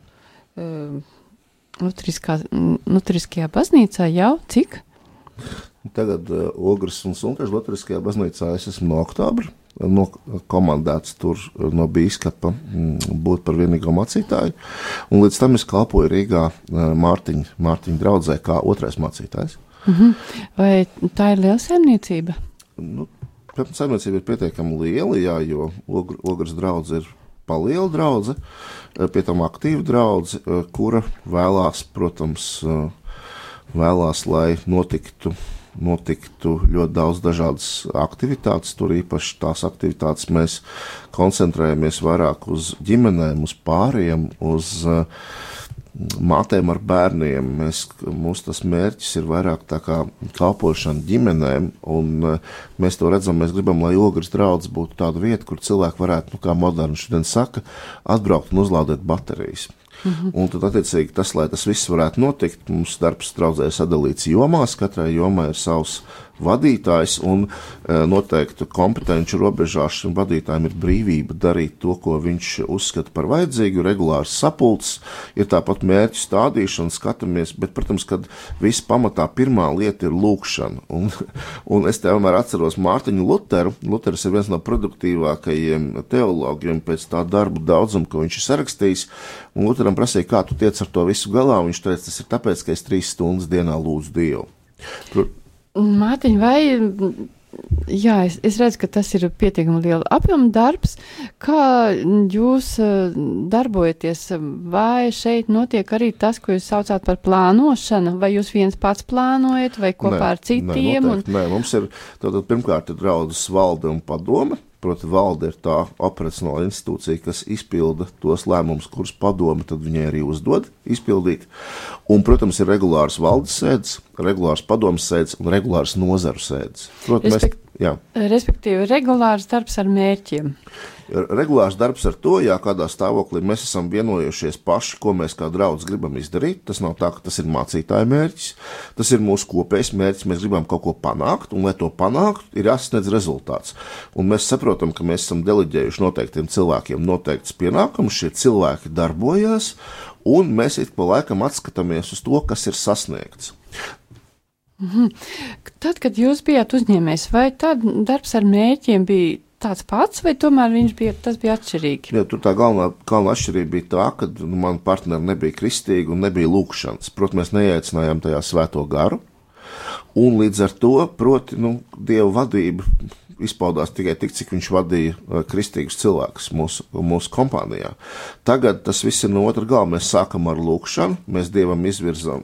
um, Lutriskajā baznīcā jau cik? Tagad uh, Ogres un Suntažu Lutriskajā baznīcā es esmu no oktobra nokomandēts tur no biskupa mm, būt par vienīgo mācītāju. Un līdz tam es kalpoju Rīgā eh, Mārtiņa, Mārtiņa draudzē kā otrais mācītājs. Mm -hmm. Vai tā ir liela saimniecība? Nu, saimniecība ir pietiekami liela, jā, jo ogr, ogras draudz ir paliela draudze, eh, pie tam aktīva draudze, eh, kura vēlās, protams, vēlās, lai notiktu notiktu ļoti daudz dažādas aktivitātes. Tur īpaši tās aktivitātes mēs koncentrējamies vairāk uz ģimenēm, uz pāriem, uz uh, mātēm ar bērniem. Mēs, mūsu tas mērķis ir vairāk tā kā kalpošana ģimenēm, un uh, mēs to redzam, mēs gribam, lai ogres draudz būtu tāda vieta, kur cilvēki varētu, nu, kā moderni šodien saka, atbraukt un uzlādēt baterijas. -hmm. Un tad, attiecīgi, tas, lai tas viss varētu notikt, mums darbs traudzē sadalīts jomās, katrai jomai ir savs vadītājs un e, noteiktu kompetenci robežās šim vadītājam ir brīvība darīt to, ko viņš uzskata par vajadzīgu, regulārs sapulcs, ir tāpat mērķu stādīšana, skatāmies, bet, protams, kad viss pamatā pirmā lieta ir lūkšana. Un, un es te vienmēr atceros Mārtiņu Luteru. Luters ir viens no produktīvākajiem teologiem pēc tā darbu daudzuma, ko viņš ir sarakstījis. Un Lutheram prasīja, kā tu tiec ar to visu galā. Viņš teica, tas ir tāpēc, ka es trīs stundas dienā lūdzu Dievu. Tur... Mātiņ, vai Jā, es, es redzu, ka tas ir pietiekami liela apjoma darbs. Kā jūs uh, darbojaties? Vai šeit notiek arī tas, ko jūs saucāt par plānošanu? Vai jūs viens pats plānojat, vai kopā nē, ar citiem? Nē, un... nē, mums ir tātad pirmkārt ir draudzes valde un padome. Proti, valde ir tā operacionāla institūcija, kas izpilda tos lēmumus, kurus padome viņai arī uzdod izpildīt. Un, protams, ir regulārs valdes sēdes, regulārs padomas sēdes un regulārs nozaru sēdes. Protams, Respekt, mēs, jā. Respektīvi, regulārs darbs ar mērķiem regulārs darbs ar to, ja kādā stāvoklī mēs esam vienojušies paši, ko mēs kā draugs gribam izdarīt. Tas nav tā, ka tas ir mācītāja mērķis, tas ir mūsu kopējs mērķis. Mēs gribam kaut ko panākt, un lai to panāktu, ir jāsasniedz rezultāts. Un mēs saprotam, ka mēs esam deleģējuši noteiktiem cilvēkiem noteikts pienākums, šie cilvēki darbojas, un mēs ik pa laikam atskatāmies uz to, kas ir sasniegts. -hmm. Tad, kad jūs bijāt uzņēmējs, vai tad darbs ar mērķiem bija tāds pats, vai tomēr viņš bija, tas bija atšķirīgi? Jā, tur tā galvenā, galvenā atšķirība bija tā, ka nu, man partneri nebija kristīgi un nebija lūkšanas. Protams, mēs neiecinājām tajā svēto garu, un līdz ar to, proti, nu, Dieva vadība izpaudās tikai tik, cik viņš vadīja uh, kristīgus cilvēkus mūsu, mūsu kompānijā. Tagad tas viss ir no otra gala. Mēs sākam ar lūkšanu, mēs Dievam izvirzām,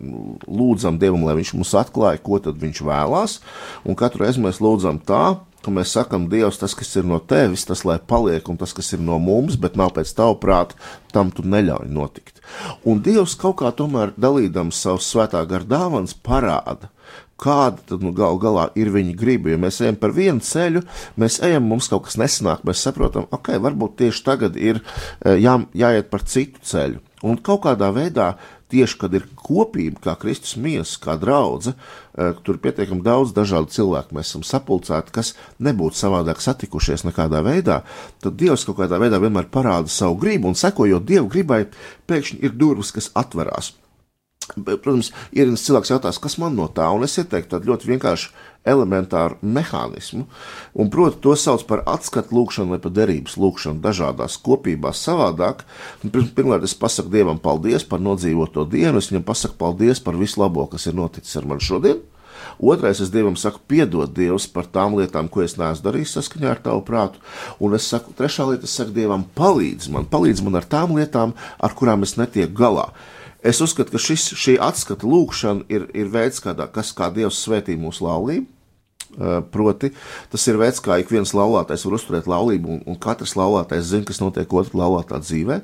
lūdzam Dievam, lai viņš mums atklāja, ko tad viņš vēlās, un katru reizi mēs lūdzam tā, ka mēs sakam, Dievs, tas, kas ir no tevis, tas lai paliek, un tas, kas ir no mums, bet nav pēc tava prāta, tam tu neļauj notikt. Un Dievs kaut kā tomēr dalīdams savus svētā gara dāvāns parāda, kāda nu, gal galā ir viņa griba. Ja mēs ejam par vienu ceļu, mēs ejam, mums kaut kas nesanāk, mēs saprotam, ok, varbūt tieši tagad ir eh, jā, jāiet par citu ceļu. Un kaut kādā veidā tieši kad ir kopība, kā Kristus miesa, kā draudzene, tur pietiekami daudz dažādu cilvēku, mēs esam sapulcēti, kas nebūtu savādāk satikušies nekādā veidā, tad Dievs kaut kādā veidā vienmēr parāda savu gribu, un sekojot Dieva gribai, pēkšņi ir durvis, kas atverās. Protams, ir viens cilvēks jautās, kas man no tā, un es ieteiktu tādu ļoti vienkāršu elementāru mehānismu, un proti to sauc par atskatu lūkšanu vai par derības lūkšanu dažādās kopībās savādāk. Pirmkārt, es pasaku Dievam paldies par nodzīvoto dienu, es viņam pasaku paldies par visu labo, kas ir noticis ar mani šodien. Otrais, es Dievam saku, piedod Dievs par tām lietām, ko es neesmu darījis saskaņā ar tavu prātu. Un es saku, trešā lieta, es saku Dievam, palīdz man, palīdz man ar tām lietām, ar kurām es netieku galā Es uzskatu, ka šis, šī atskata lūkšana ir, ir veids, kādā, kas kā Dievs svētī mūsu laulību. Uh, Proti, tas ir veids, kā ik viens laulātais var uzturēt laulību, un, un katrs laulātais zina, kas notiek otrā laulātā dzīvē.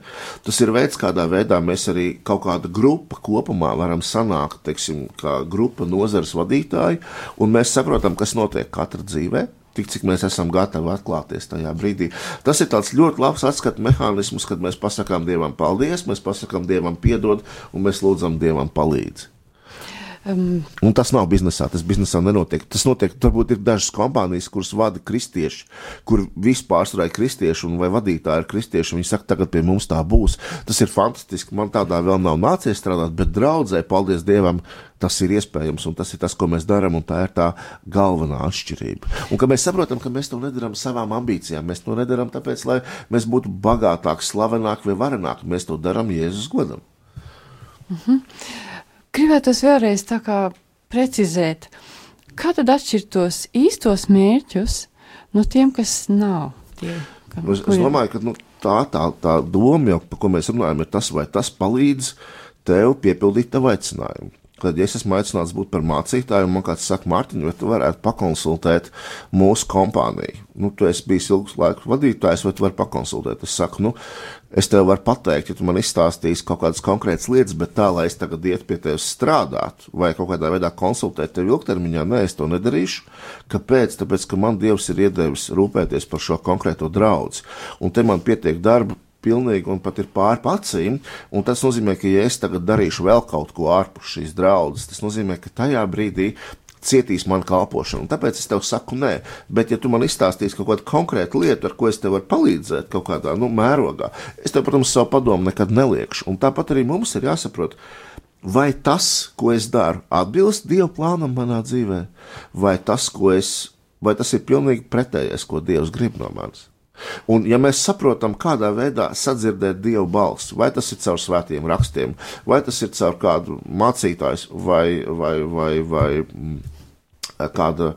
Tas ir veids, kādā veidā mēs arī kaut kāda grupa kopumā varam sanākt, teiksim, kā grupa nozares vadītāji, un mēs saprotam, kas notiek katra dzīvē tik cik mēs esam gatavi atklāties tajā brīdī. Tas ir tāds ļoti labs atskatu mehānisms, kad mēs pasakām Dievam paldies, mēs pasakām Dievam piedod un mēs lūdzam Dievam palīdzi. Um, un tas nav biznesā, tas biznesā nenotiek. Tas notiek, varbūt ir dažas kompānijas, kuras vada kristieši, kur vispār ir kristieši un vai vadītāji ir kristieši. Viņi saka, tagad pie mums tā būs. Tas ir fantastiski. Man tādā vēl nav nācies strādāt, bet draudzē, paldies Dievam, tas ir iespējams, un tas ir tas, ko mēs darām, un tā ir tā galvenā atšķirība. Un ka mēs saprotam, ka mēs to nedarām savām ambīcijām, mēs to nedarām tāpēc, lai mēs būtu bagātāki, slavenāki vai varenāki. Mēs to darām Jēzus godam. Mm -hmm. Gribētos vēlreiz tā kā precizēt, kā tad atšķirt tos īstos mērķus no tiem, kas nav tie. Kam, es, es domāju, ka nu, tā, tā, tā doma, jau, par ko mēs runājam, ir tas, vai tas palīdz tev piepildīt tavu aicinājumu. Kad ja es esmu aicināts būt par mācītāju, un man kāds saka, Mārtiņ, vai tu varētu pakonsultēt mūsu kompāniju? Nu, tu esi bijis ilgus laikus vadītājs, vai tu vari pakonsultēt? Es saku, nu, es tev varu pateikt, ja tu man izstāstīsi kaut kādas konkrētas lietas, bet tā, lai es tagad iet pie tevis strādāt, vai kaut kādā veidā konsultēt tevi ilgtermiņā, nē, es to nedarīšu. Kāpēc? Tāpēc, ka man Dievs ir iedevis rūpēties par šo konkrēto draugu, un te man pietiek darba pilnīgi un pat ir pāri acīm. Tas nozīmē, ka, ja es tagad darīšu vēl kaut ko ārpus šīs draudzes, tas nozīmē, ka tajā brīdī cietīs mana kalpošana. Un tāpēc es tev saku, nē, bet, ja tu man izstāstīsi kaut kādu konkrētu lietu, ar ko es tev varu palīdzēt, kaut kādā nu, mērogā, es tev, protams, savu padomu nekad neliekšu. Un tāpat arī mums ir jāsaprot, vai tas, ko es daru, atbilst Dieva plānam manā dzīvē, vai tas, ko es, vai tas ir pilnīgi pretējais, ko Dievs grib no manis. Un, ja mēs saprotam, kādā veidā sadzirdēt dievu balsi, vai tas ir caur svētiem rakstiem, vai tas ir caur kādu mācītāju, vai, vai, vai, vai mm, kāda,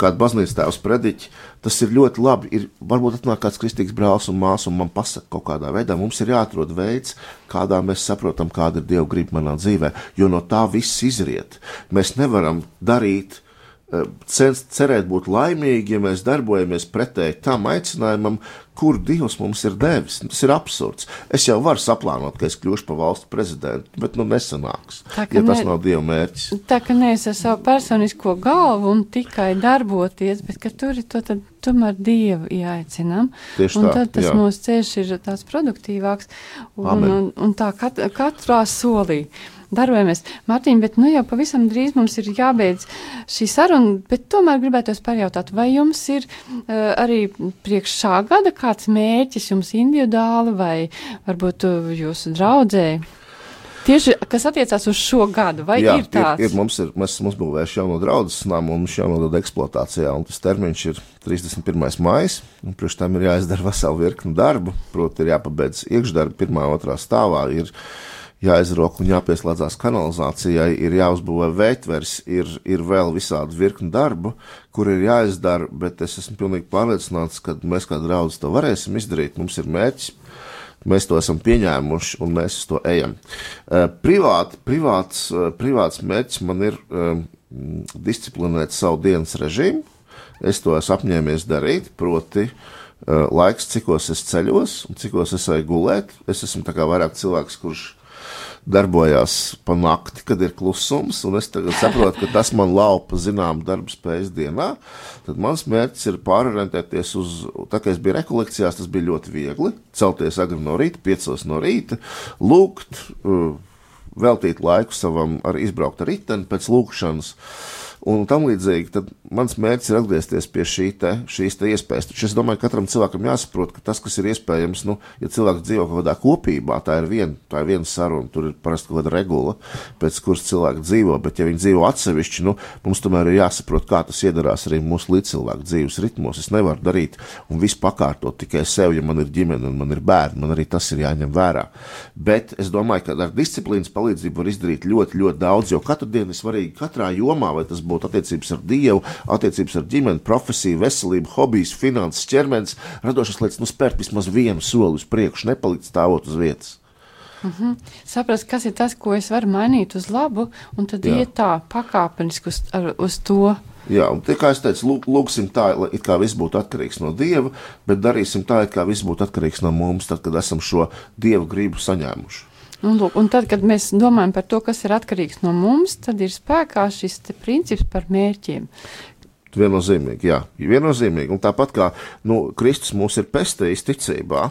kāda baznīcas tēvs prediķi, tas ir ļoti labi. Ir, varbūt atnāk kāds kristīgs brālis un māsa, un man pasaka kaut kādā veidā, mums ir jāatrod veids, kādā mēs saprotam, kāda ir dieva griba manā dzīvē, jo no tā viss izriet. Mēs nevaram darīt cerēt būt laimīgi, ja mēs darbojamies pretēji tam aicinājumam, kur Dievs mums ir devis. Tas ir absurds. Es jau varu saplānot, ka es kļūšu par valsts prezidentu, bet nu nesanāks, tā, ja ne, tas nav Dieva mērķis. Tā ka neesi ar savu personisko galvu un tikai darboties, bet ka tur ir to tad tomēr Dievu jāaicinām. Tieši un tā, tad tas jā. mūsu ceļš ir tāds produktīvāks un, un, un tā kat, katrā solī darbojamies. Mārtiņ, bet nu jau pavisam drīz mums ir jābeidz šī saruna, bet tomēr gribētos pajautāt, vai jums ir uh, arī priekš šā gada kāds mērķis jums individuāli vai varbūt jūsu draudzēji? Tieši kas attiecās uz šo gadu, vai Jā, ir tāds? Ir, ir, mums ir, mēs esam uzbūvējuši jauno draudzes namu un mums jānodod eksploatācijā, un tas termiņš ir 31. maijs, un priekš tam ir jāizdara vesela virkni darbu, proti ir jāpabeidz iekšdarbi pirmā, otrā stāvā, ir jāizrok un jāpieslēdzās kanalizācijai, ir jāuzbūvē veitvers, ir, ir vēl visādi virkni darbu, kur ir jāizdara, bet es esmu pilnīgi pārliecināts, ka mēs kā draudz to varēsim izdarīt. Mums ir mērķis, mēs to esam pieņēmuši un mēs uz to ejam. Uh, privāt, privāts, uh, privāts mērķis man ir um, disciplinēt savu dienas režīmu. Es to esmu apņēmies darīt, proti, uh, laiks, cikos es ceļos un cikos es eju gulēt. Es esmu vairāk cilvēks, kurš darbojās pa nakti, kad ir klusums, un es saprotu, ka tas man laupa zinām darba spējas dienā, tad mans mērķis ir pārorientēties uz, tā kā es biju rekolekcijās, tas bija ļoti viegli, celties agri no rīta, piecos no rīta, lūgt, uh, veltīt laiku savam, ar izbraukt ar riteni pēc lūkšanas, uh, un tam līdzīgi, tad mans mērķis ir atgriezties pie šī te, šīs te iespējas. Taču es domāju, ka katram cilvēkam jāsaprot, ka tas, kas ir iespējams, nu, ja cilvēks dzīvo kaut kādā kopībā, tā ir viena, tā ir viena saruna, tur ir parasti kaut kāda regula, pēc kuras cilvēki dzīvo, bet ja viņi dzīvo atsevišķi, nu, mums tomēr ir jāsaprot, kā tas iedarās arī mūsu līdzcilvēku dzīves ritmos. Es nevaru darīt un visu pakārtot tikai sev, ja man ir ģimene un man ir bērni, man arī tas ir jāņem vērā. Bet es domāju, ka ar disciplīnas palīdzību var izdarīt ļoti, ļoti daudz, jo katru dienu ir svarīgi katrā jomā, vai tas būtu būtu attiecības ar Dievu, attiecības ar ģimeni, profesiju, veselību, hobijus, finanses, ķermenis, radošas lietas, nu spērt vismaz vienu soli uz priekšu, nepalikt stāvot uz vietas. Saprast, kas ir tas, ko es varu mainīt uz labu, un tad Jā. iet tā pakāpeniski uz, ar, uz to. Jā, un tie, kā es teicu, lūk, lūksim tā, lai it kā viss būtu atkarīgs no Dieva, bet darīsim tā, it kā viss būtu atkarīgs no mums, tad, kad esam šo Dieva gribu saņēmuši. Un, lūk, un tad, kad mēs domājam par to, kas ir atkarīgs no mums, tad ir spēkā šis princips par mērķiem. Viennozīmīgi, jā, viennozīmīgi. Un tāpat kā nu, Kristus mūs ir pestījis ticībā,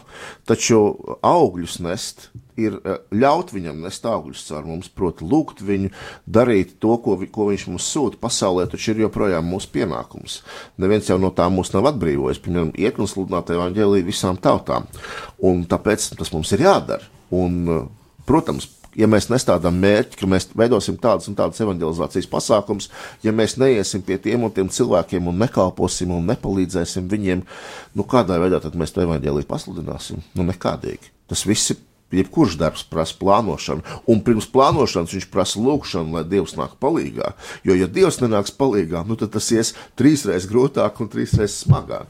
taču augļus nest ir eh, ļaut viņam nest augļus caur mums, proti, lūgt viņu, darīt to, ko, vi, ko viņš mums sūta pasaulē, taču ir joprojām mūsu pienākums. Neviens jau no tā mūs nav atbrīvojis, piemēram, iet un sludināt evaņģēlīju visām tautām. Un tāpēc tas mums ir jādara. Un, eh, protams, ja mēs nestādām mērķi, ka mēs veidosim tādas un tādas evanģelizācijas pasākumus, ja mēs neiesim pie tiem un tiem cilvēkiem un nekalposim un nepalīdzēsim viņiem, nu kādā veidā tad mēs to evanģēlīju pasludināsim? Nu nekādīgi. Tas viss ir. Jebkurš darbs prasa plānošanu, un pirms plānošanas viņš prasa lūgšanu, lai Dievs nāk palīdzīgā. Jo, ja Dievs nenāks palīdzīgā, nu, tad tas ies trīsreiz grūtāk un trīsreiz smagāk.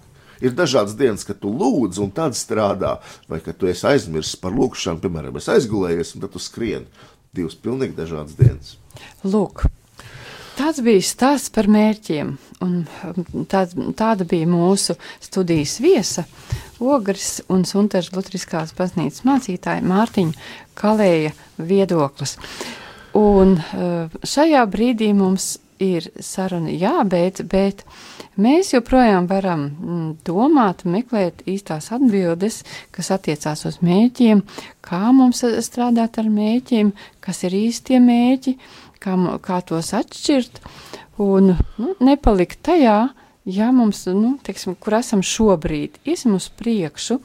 Ir dažādas dienas, kad tu lūdz, un tad strādā, vai kad tu esi aizmirsis par lūgšanu, piemēram, es aizgulējies, un tad tu skrieni. Divas pilnīgi dažādas dienas. Lūk, tāds bija stāsts par mērķiem. Un tā, tāda bija mūsu studijas viesa, Ogres un Sunteža Lutriskās baznīcas mācītāja Mārtiņa Kalēja viedoklis. Un eh, šajā brīdī mums ir saruna jābeidz, bet mēs joprojām varam mm, domāt, meklēt īstās atbildes, kas attiecās uz mēķiem, kā mums strādāt ar mēķiem, kas ir īstie mēķi, kā, kā tos atšķirt un nu, nepalikt tajā, ja mums, nu, teiksim, kur esam šobrīd, iesim uz priekšu,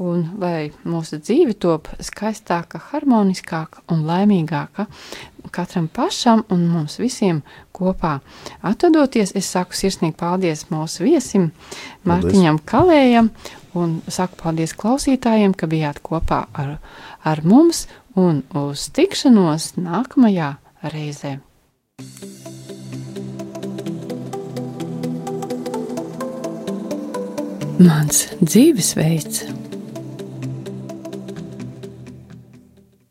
un lai mūsu dzīve top skaistāka, harmoniskāka un laimīgāka katram pašam un mums visiem kopā. Atvadoties, es saku sirsnīgi paldies mūsu viesim, Mārtiņam Kalējam, un saku paldies klausītājiem, ka bijāt kopā ar, ar mums un uz tikšanos nākamajā reizē. Mans dzīvesveids